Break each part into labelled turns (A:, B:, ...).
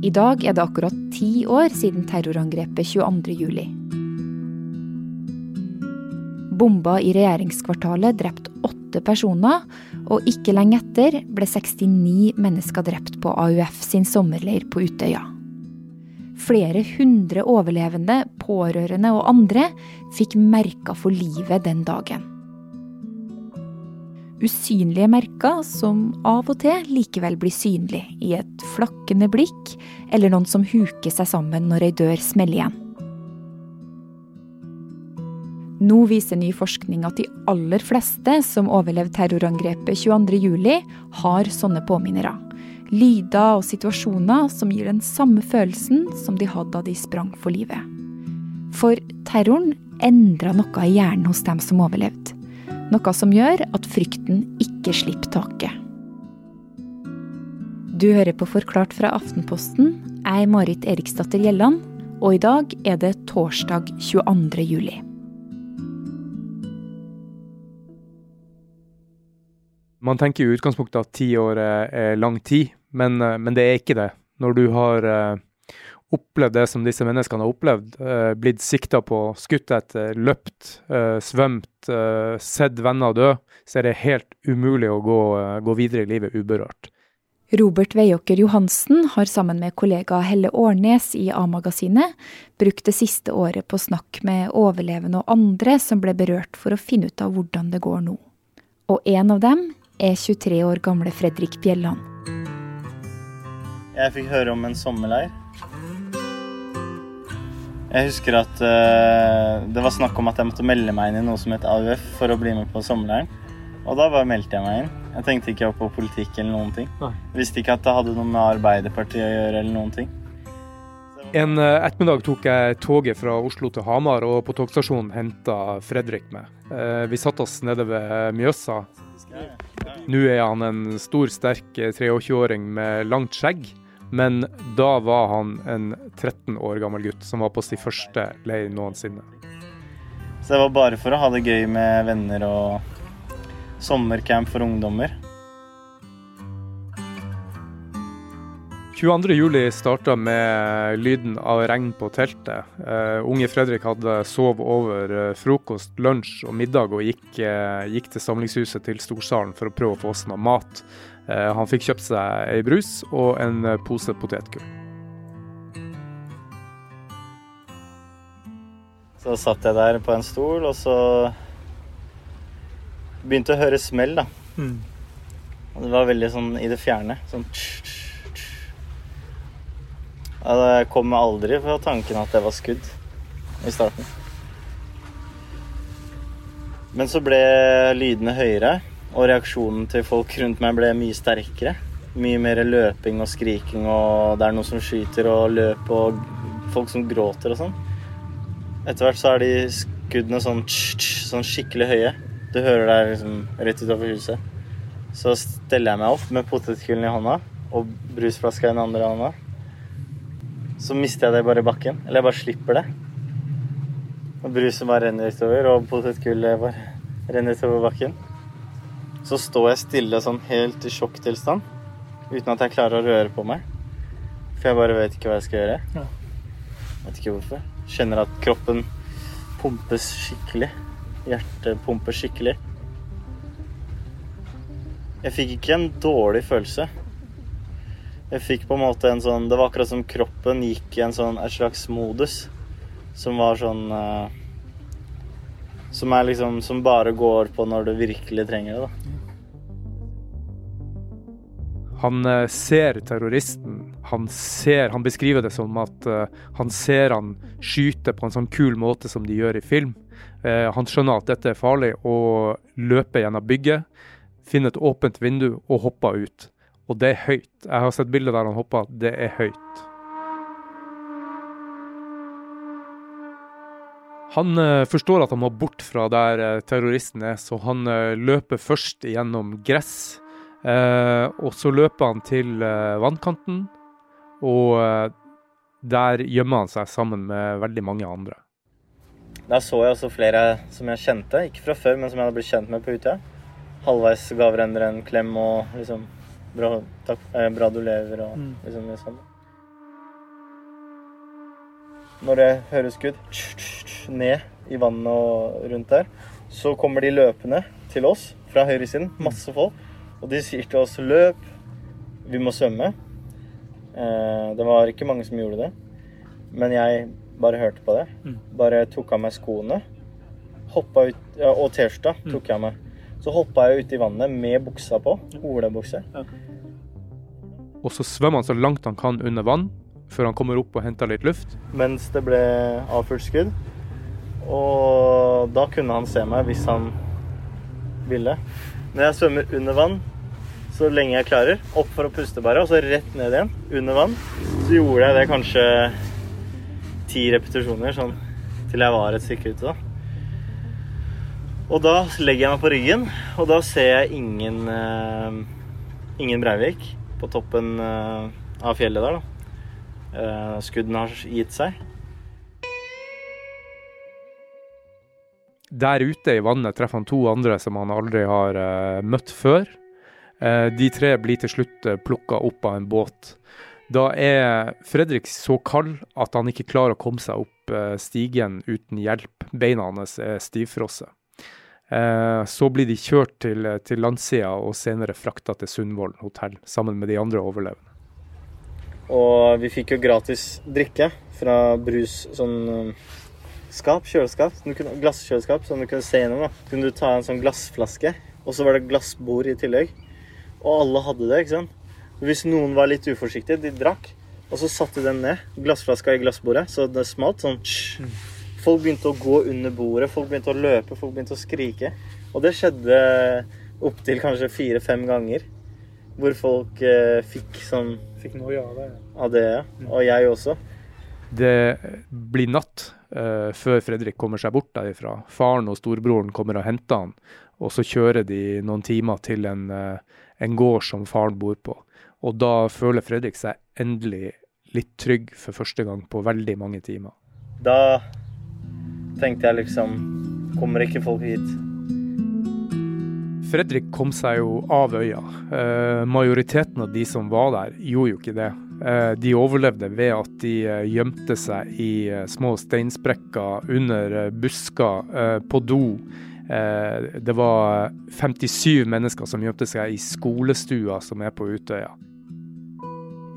A: I dag er det akkurat ti år siden terrorangrepet 22. juli. Bomba i regjeringskvartalet drepte åtte personer, og ikke lenge etter ble 69 mennesker drept på AUF sin sommerleir på Utøya. Flere hundre overlevende, pårørende og andre fikk merker for livet den dagen. Usynlige merker som av og til likevel blir synlige i et flakkende blikk, eller noen som huker seg sammen når ei dør smeller igjen. Nå viser ny forskning at de aller fleste som overlevde terrorangrepet 22.07, har sånne påminnere. Lyder og situasjoner som gir den samme følelsen som de hadde da de sprang for livet. For terroren endra noe i hjernen hos dem som overlevde. Noe som gjør at frykten ikke slipper taket. Du hører på Forklart fra Aftenposten. Jeg er Marit Eriksdatter Gjelland, og i dag er det torsdag 22. juli.
B: Man tenker i utgangspunktet at ti år er lang tid, men, eh, men, det er ikke det. Når du har uh, opplevd det som disse menneskene har opplevd, eh, blitt sikta på, skutt etter, løpt, eh, svømt, sett venner dø, så er det helt umulig å gå, gå videre i livet uberørt.
A: Robert Veiåker Johansen har sammen med kollega Helle Årnes i A-magasinet brukt det siste året på snakk med overlevende og andre som ble berørt, for å finne ut av hvordan det går nå. Og en av dem er 23 år gamle Fredrik Bjelland.
C: Jeg fikk høre om en sommerleir. Jeg husker at uh, det var snakk om at jeg måtte melde meg inn i noe som het AUF for å bli med på sommerleiren. Og da bare meldte jeg meg inn. Jeg tenkte ikke på politikk eller noen ting. Nei. Visste ikke at det hadde noe med Arbeiderpartiet å gjøre eller noen ting.
B: En uh, ettermiddag tok jeg toget fra Oslo til Hamar, og på togstasjonen henta Fredrik meg. Uh, vi satte oss nede ved Mjøsa. Nå er han en stor, sterk 23-åring med langt skjegg. Men da var han en 13 år gammel gutt som var på sin første leir noensinne.
C: Så det var bare for å ha det gøy med venner og sommercamp for ungdommer.
B: 22.07 starta med lyden av regn på teltet. Uh, unge Fredrik hadde sov over uh, frokost, lunsj og middag og gikk, uh, gikk til samlingshuset til Storsalen for å prøve å få oss noe mat. Eh, han fikk kjøpt seg ei brus og en eh, pose potetgull.
C: Så satt jeg der på en stol, og så begynte å høre smell, da. Mm. Og det var veldig sånn i det fjerne. Sånn ja, Det kom aldri fra tanken at det var skudd i starten. Men så ble lydene høyere. Og reaksjonen til folk rundt meg ble mye sterkere. Mye mer løping og skriking, og det er noen som skyter og løp, og folk som gråter og sånn. Etter hvert så er de skuddene sånn, sånn skikkelig høye. Du hører det liksom rett utover huset. Så steller jeg meg opp med potetgullen i hånda og brusflaska i den andre hånda. Så mister jeg det bare i bakken. Eller jeg bare slipper det. Og bruset bare renner utover, og potetgullet bare renner utover bakken. Så står jeg stille sånn helt i sjokktilstand uten at jeg klarer å røre på meg. For jeg bare vet ikke hva jeg skal gjøre. Ja. Vet ikke hvorfor. Kjenner at kroppen pumpes skikkelig. Hjertet pumper skikkelig. Jeg fikk ikke en dårlig følelse. Jeg fikk på en måte en sånn Det var akkurat som kroppen gikk i en sånn et slags modus som var sånn uh, som er liksom Som bare går på når du virkelig trenger det, da.
B: Han uh, ser terroristen. Han ser Han beskriver det som at uh, han ser han skyte på en sånn kul måte som de gjør i film. Han skjønner at dette er farlig, og løper gjennom bygget. Finner et åpent vindu og hopper ut. Og det er høyt. Jeg har sett bilder der han hopper. Det er høyt. Han uh, forstår at han må bort fra der uh, terroristen er, så han uh, løper først gjennom gress. og så løper han til vannkanten, og der gjemmer han seg sammen med veldig mange andre.
C: Da så jeg også flere som jeg kjente, ikke fra før, men som jeg hadde blitt kjent med på Utøya. Halvveis ga hverandre en klem og liksom bra, takk, bra du lever og mm. liksom sånn. når jeg hører skudd, ned i vannet og rundt der, så kommer de løpende til oss fra høyresiden. Masse folk. Og de sier til oss 'løp', vi må svømme. Eh, det var ikke mange som gjorde det. Men jeg bare hørte på det. Bare tok av meg skoene. Hoppa ut, ja, og T-skjorta tok jeg av meg. Så hoppa jeg uti i vannet med buksa på. Olebukse.
B: Og så svømmer han så langt han kan under vann, før han kommer opp og henter litt luft.
C: Mens det ble avfullt skudd. Og da kunne han se meg hvis han ville. Når jeg svømmer under vann, så lenge jeg klarer, opp for å puste bare, og så rett ned igjen, under vann, så gjorde jeg det kanskje ti repetisjoner, sånn til jeg var et stykke ute, da. Og da legger jeg meg på ryggen, og da ser jeg ingen, uh, ingen Breivik på toppen uh, av fjellet der, da. Uh, skuddene har gitt seg.
B: Der ute i vannet treffer han to andre som han aldri har møtt før. De tre blir til slutt uh, plukka opp av en båt. Da er Fredrik så kald at han ikke klarer å komme seg opp stigen uten hjelp. Beina hans er stivfrosset. Eh, så blir de kjørt til, til landsida og senere frakta til Sundvolden hotell sammen med de andre overlevende.
C: Og vi fikk jo gratis drikke fra brus sånn eh, skap, kjøleskap, kunne, glasskjøleskap som du kunne se gjennom. da. Kunne du ta en sånn glassflaske, og så var det glassbord i tillegg. Og alle hadde det, ikke sant. Hvis noen var litt uforsiktige, de drakk, og så satte de den ned, glassflaska i glassbordet, så det smalt sånn tsj. Folk begynte å gå under bordet, folk begynte å løpe, folk begynte å skrike. Og det skjedde opptil kanskje fire-fem ganger. Hvor folk eh, fikk sånn
B: Fikk noe av det.
C: av det, ja. Og jeg også.
B: Det blir natt eh, før Fredrik kommer seg bort derifra. Faren og storebroren kommer og henter han, og så kjører de noen timer til en, eh, en gård som faren bor på. Og da føler Fredrik seg endelig litt trygg for første gang på veldig mange timer.
C: Da tenkte jeg liksom Kommer ikke folk hit?
B: Fredrik kom seg jo av øya. Eh, majoriteten av de som var der, gjorde jo ikke det. Eh, de overlevde ved at de eh, gjemte seg i eh, små steinsprekker, under busker, på do. Det var 57 mennesker som gjemte seg i skolestua som er på Utøya.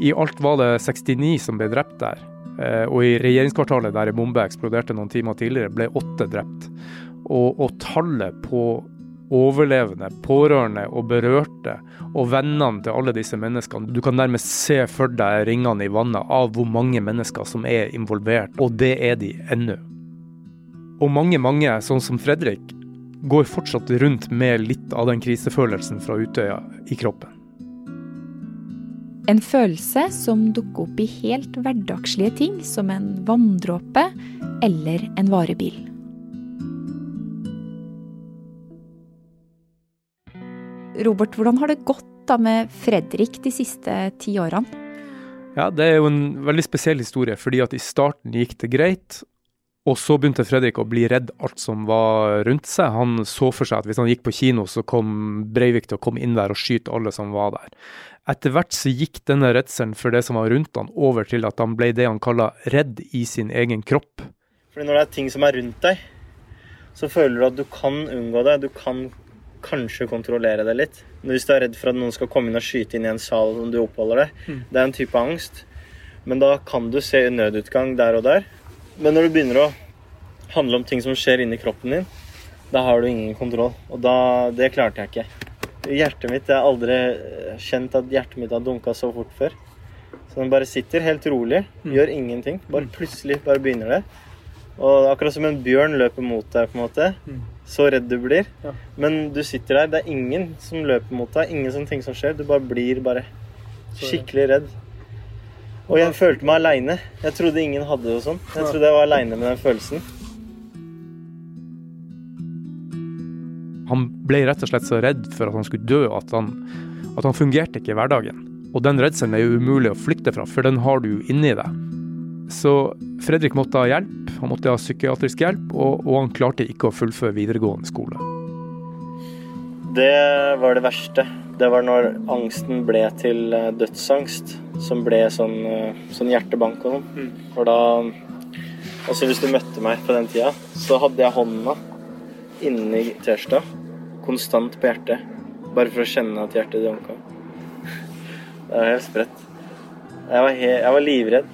B: I alt var det 69 som ble drept der. Eh, og i regjeringskvartalet der en bombe eksploderte noen timer tidligere, ble åtte drept. Og, og tallet på overlevende, pårørende og berørte, og vennene til alle disse menneskene. Du kan nærmest se for deg ringene i vannet av hvor mange mennesker som er involvert, og det er de ennå. Og mange, mange, sånn som Fredrik, går fortsatt rundt med litt av den krisefølelsen fra Utøya i kroppen.
A: En følelse som dukker opp i helt hverdagslige ting, som en vanndråpe eller en varebil. Robert, hvordan har det gått da med Fredrik de siste ti årene?
B: Ja, det er jo en veldig spesiell historie, fordi at i starten gikk det greit. Og så begynte Fredrik å bli redd alt som var rundt seg. Han så for seg at hvis han gikk på kino, så kom Breivik til å komme inn der og skyte alle som var der. Etter hvert så gikk denne redselen for det som var rundt han, over til at han ble det han kalla redd i sin egen kropp.
C: Fordi når det er ting som er rundt deg, så føler du at du kan unngå det. Du kan kanskje kontrollere det litt. Men hvis du er redd for at noen skal komme inn og skyte inn i en sal som du oppholder deg, det er en type angst. Men da kan du se nødutgang der og der. Men når det begynner å handle om ting som skjer inni kroppen din, da har du ingen kontroll. Og da, det klarte jeg ikke. Hjertet mitt, Jeg har aldri kjent at hjertet mitt har dunka så fort før. Så den bare sitter helt rolig, gjør ingenting. Bare plutselig bare begynner det. Og akkurat som en bjørn løper mot deg, på en måte. Så redd du blir. Men du sitter der, det er ingen som løper mot deg. Ingen sånne ting som skjer. Du bare blir bare skikkelig redd. Og jeg følte meg aleine. Jeg trodde ingen hadde det sånn. Jeg trodde jeg var aleine med den følelsen.
B: Han ble rett og slett så redd for at han skulle dø at han, at han fungerte ikke i hverdagen. Og den redselen er jo umulig å flykte fra, for den har du jo inni deg. Så Fredrik måtte ha hjelp, han måtte ha psykiatrisk hjelp, og, og han klarte ikke å fullføre videregående skole.
C: Det var det verste. Det var når angsten ble til eh, dødsangst. Som ble sånn, eh, sånn hjertebank og sånn. For da Altså Hvis du møtte meg på den tida, så hadde jeg hånda inni T-skjorta konstant på hjertet. Bare for å kjenne at hjertet dunka. Det er helt sprøtt. Jeg var, jeg var livredd.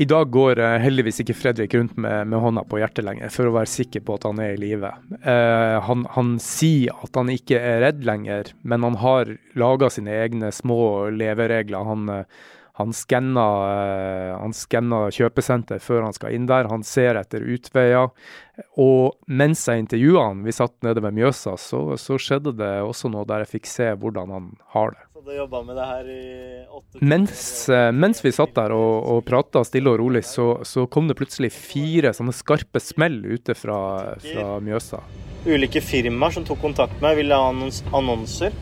B: I dag går eh, heldigvis ikke Fredrik rundt med, med, hånda på hjertet lenger, for å være sikker på at han er i live. Eh, han, han, sier at han ikke er redd lenger, men han har laga sine egne små leveregler. Han, eh, han skanner, han skanner kjøpesenter før han skal inn der. Han ser etter utveier. Og mens jeg intervjua han, vi satt nede ved Mjøsa, så, så, skjedde det også noe der jeg fikk se hvordan han har det.
C: Så du jobba med det her i åtte
B: mens, eh, mens vi satt der og, og prata stille og rolig, så, så, kom det plutselig fire sånne skarpe smell ute fra, fra Mjøsa.
C: Ulike firmaer som tok kontakt med meg, ville ha annonser.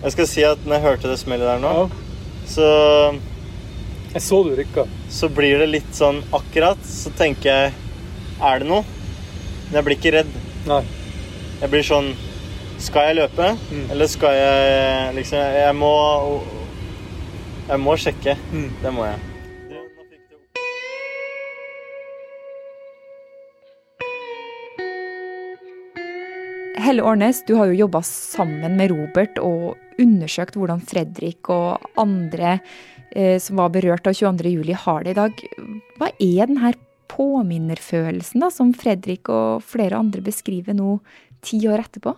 C: Jeg skal si at når jeg hørte det smellet der nå, ja så
B: Jeg så du rykka.
C: Så blir det litt sånn akkurat. Så tenker jeg Er det noe? Men jeg blir ikke redd.
B: Nei.
C: Jeg blir sånn Skal jeg løpe? Mm. Eller skal jeg liksom Jeg må Jeg må sjekke. Mm. Det må jeg.
A: Helle Årnes, du har jo jobba sammen med Robert og undersøkt hvordan Fredrik og andre eh, som var berørt av 22.07, har det i dag. Hva er denne påminnerfølelsen da, som Fredrik og flere andre beskriver nå ti år etterpå?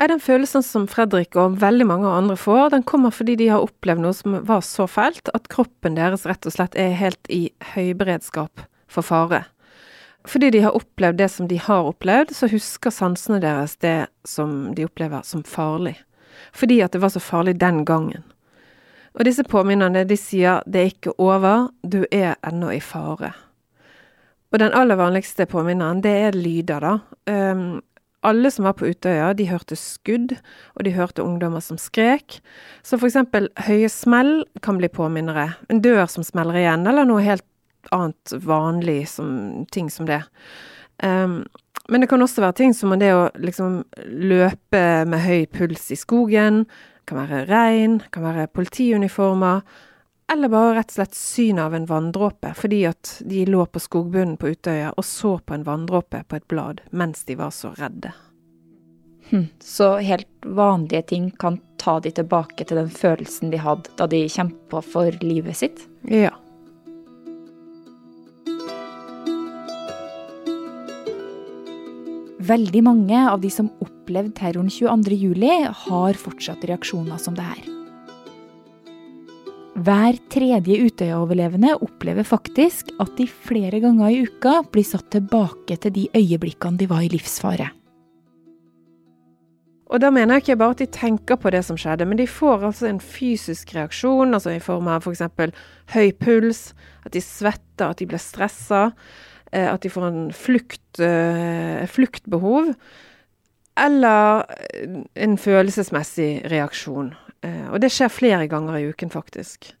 D: Nei, Den følelsen som Fredrik og veldig mange andre får, den kommer fordi de har opplevd noe som var så fælt at kroppen deres rett og slett er helt i høyberedskap for fare. Fordi de har opplevd det som de har opplevd, så husker sansene deres det som de opplever som farlig. Fordi at det var så farlig den gangen. Og disse påminnerne, de sier det er ikke over, du er ennå i fare. Og den aller vanligste påminneren, det er lyder, da. Um, alle som var på Utøya, de hørte skudd, og de hørte ungdommer som skrek. Så for eksempel høye smell kan bli påminnere. En dør som smeller igjen, eller noe helt annet vanlig som, ting som det. Um, men det kan også være ting som det å liksom løpe med høy puls i skogen, kan være regn, kan være politiuniformer, eller bare rett og slett synet av en vanndråpe, fordi at de lå på skogbunnen på Utøya og så på en vanndråpe på et blad mens de var så redde.
A: Hm. Så helt vanlige ting kan ta de tilbake til den følelsen de hadde da de kjempa for livet sitt?
D: Ja.
A: Veldig mange av de som opplevde terroren 22.07, har fortsatt reaksjoner som det her. Hver tredje Utøya-overlevende opplever faktisk at de flere ganger i uka blir satt tilbake til de øyeblikkene de var i livsfare.
D: Og da mener jeg ikke bare at de tenker på det som skjedde, men de får altså en fysisk reaksjon, altså i form av f.eks. For høy puls, at de svetter, at de blir stressa. Eh, at de får en flukt, eh, fluktbehov, eller en følelsesmessig reaksjon. Eh, og det skjer flere ganger i uken, faktisk.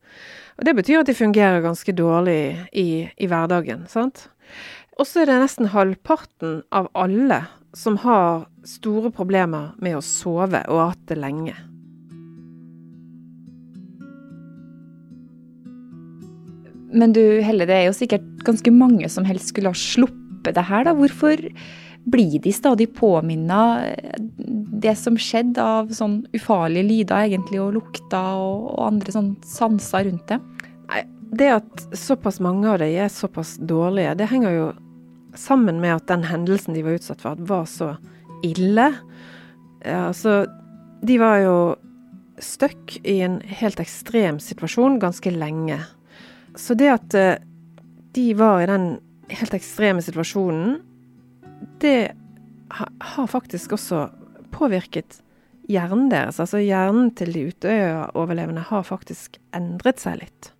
D: Og det betyr at de fungerer ganske dårlig i, i hverdagen, sant. Og så er det nesten halvparten av alle som har store problemer med å sove, og hatt det lenge.
A: Men du Helle, det er jo sikkert ganske mange som helst skulle ha sluppet det her, da. Hvorfor blir de stadig påminna det som skjedde av sånn ufarlige lyder egentlig, og lukter og, og andre sånn sanser rundt det?
D: Nei, det at såpass mange av de er såpass dårlige, det henger jo sammen med at den hendelsen de var utsatt for, var så ille. Ja, altså, de var jo stuck i en helt ekstrem situasjon ganske lenge. Så det at eh, de var i den helt ekstreme situasjonen, det har faktisk også påvirket hjernen deres. Altså hjernen til de Utøya-overlevende har faktisk endret seg litt.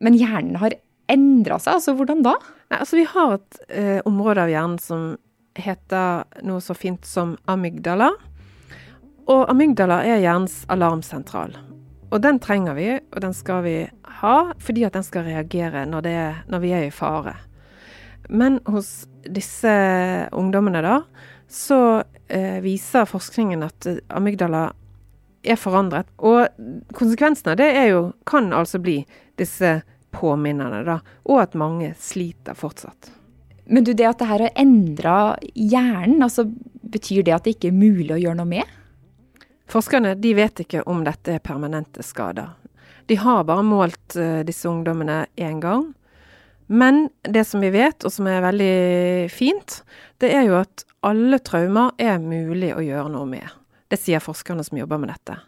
A: Men hjernen har endra seg, altså hvordan da?
D: Nei, altså Vi har et eh, område av hjernen som heter noe så fint som amygdala. Og amygdala er hjernens alarmsentral. Og den trenger vi, og den skal vi ha, fordi at den skal reagere når, er, når vi er i fare. Men hos disse ungdommene, da, så eh, viser forskningen at amygdala er forandret. Og konsekvensen av det er jo, kan altså bli disse påminnene, da. Og at mange sliter fortsatt.
A: Men du, det at det her har endra hjernen, altså betyr det at det ikke er mulig å gjøre noe med?
D: Forskerne de vet ikke om dette er permanente skader. De har bare målt uh, disse ungdommene én gang. Men det som vi vet, og som er veldig fint, det er jo at alle traumer er mulig å gjøre noe med. Det sier forskerne som jobber med dette.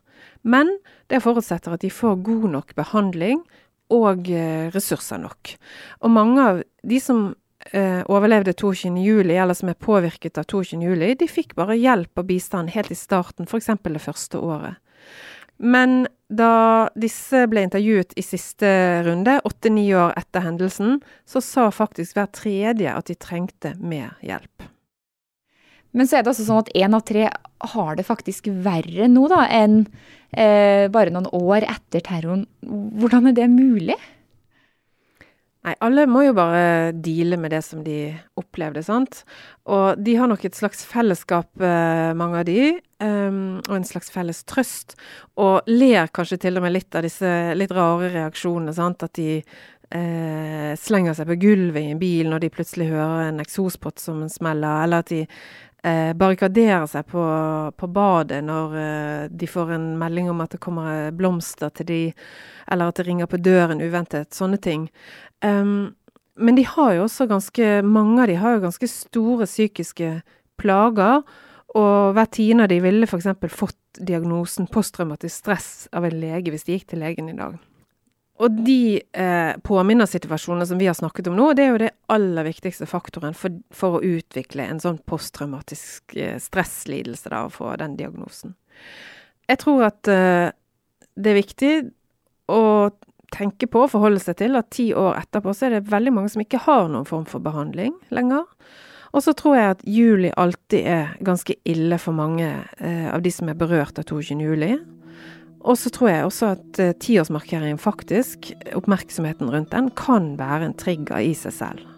D: Men det forutsetter at de får god nok behandling og uh, ressurser nok. Og mange av de som eh, overlevde 22.07, eller som er påvirket av 22.07, de fikk bare hjelp og bistand helt i starten, f.eks. det første året. Men da disse ble intervjuet i siste runde, åtte-ni år etter hendelsen, så sa faktisk hver tredje at de trengte mer hjelp.
A: Men så er det altså sånn at én av tre har det faktisk verre nå da, enn eh, bare noen år etter terroren. Hvordan er det mulig?
D: Nei, alle må jo bare deale med det som de opplevde, sant. Og de har nok et slags fellesskap, eh, mange av de, um, og en slags felles trøst. Og ler kanskje til og med litt av disse litt rare reaksjonene, sant. At de eh, slenger seg på gulvet i en bil når de plutselig hører en eksospott som smeller, eller at de eh, barrikaderer seg på, på badet når eh, de får en melding om at det kommer blomster til de, eller at det ringer på døren uventet. Sånne ting. Um, men de har jo også ganske Mange av de har jo ganske store psykiske plager. Og hver tiende av de ville f.eks. fått diagnosen posttraumatisk stress av en lege hvis de gikk til legen i dag. Og de eh, påminnersituasjonene som vi har snakket om nå, det er jo det aller viktigste faktoren for, for å utvikle en sånn posttraumatisk eh, stresslidelse, da, og få den diagnosen. Jeg tror at eh, det er viktig å tenke på og forholde seg til at ti år etterpå så er det veldig mange som ikke har noen form for behandling lenger. Og så tror jeg at juli alltid er ganske ille for mange eh, av de som er berørt av 22. juli. Og så tror jeg også at eh, tiårsmarkeringen faktisk, oppmerksomheten rundt den, kan være en trigger i seg selv.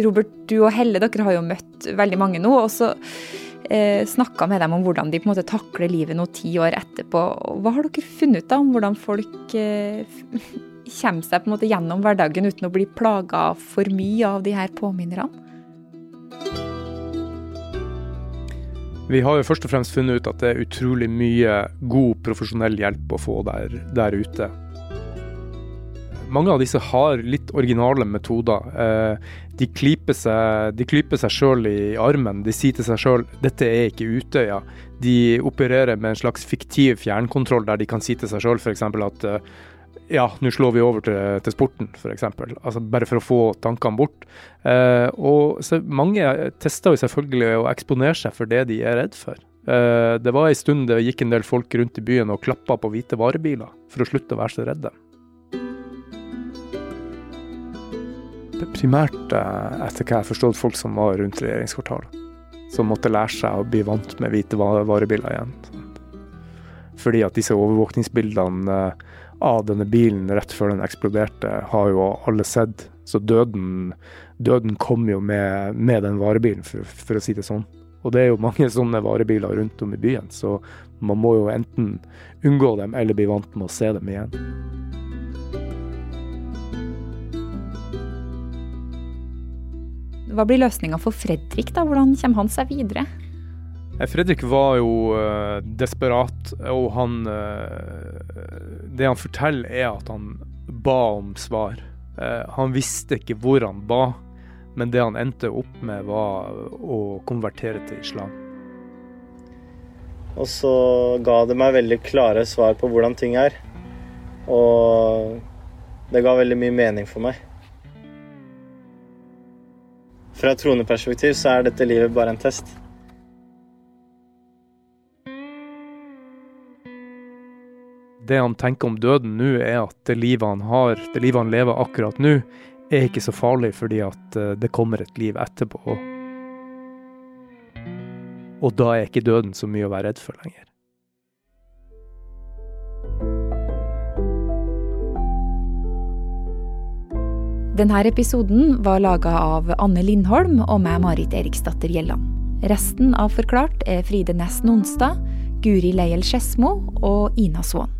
A: Robert, du og Helle, dere har jo møtt veldig mange nå. og så eh, snakka med dem om hvordan de på en måte takler livet nå ti år etterpå. Hva har dere funnet ut da om hvordan folk eh, kommer seg på en måte gjennom hverdagen uten å bli plaga for mye av de her påminnerne?
B: Vi har jo først og fremst funnet ut at det er utrolig mye god profesjonell hjelp å få der, der ute. Mange av disse har litt originale metoder. Eh, de klyper seg, sjøl i armen. De sier til seg sjøl 'dette er ikke Utøya'. De opererer med en slags fiktiv fjernkontroll der de kan si til seg sjøl f.eks. at eh, ja, nå slår vi over til, til sporten, f.eks. Altså bare for å få tankene bort. Eh, og mange tester jo selvfølgelig å eksponere seg for det de er redd for. Eh, det var en stund det gikk en del folk rundt i byen og klappa på hvite varebiler for å slutte å være så redde. primært, eh, etter hva jeg forstod, folk som var rundt regjeringskvartalet. Som måtte lære seg å bli vant med hvite varebiler igjen. Fordi at disse overvåkningsbildene eh, av denne bilen rett før den eksploderte, har jo alle sett. Så døden, døden kom jo med, med den varebilen, for, for, å si det sånn. Og det er jo mange sånne varebiler rundt om i byen, så man må jo enten unngå dem eller bli vant med å se dem igjen.
A: Hva blir løsninga for Fredrik, da? Hvordan kommer han seg videre?
B: Fredrik var jo uh, desperat, og han uh, Det han forteller, er at han ba om svar. Uh, han visste ikke hvor han ba, men det han endte opp med, var å konvertere til islam.
C: Og så ga det meg veldig klare svar på hvordan ting er. Og det ga veldig mye mening for meg. Fra troneperspektiv så er dette livet bare en test.
B: Det han tenker om døden nå, er at det livet han har, det livet han lever akkurat nå, er ikke så farlig fordi at eh, det kommer et liv etterpå. Og da er ikke døden så mye å være redd for lenger.
A: Denne episoden var laga av Anne Lindholm og meg, Marit Eriksdatter Gjelland. Resten av Forklart er Fride Næss Nonstad, Guri Leiel Skedsmo og Ina Swann.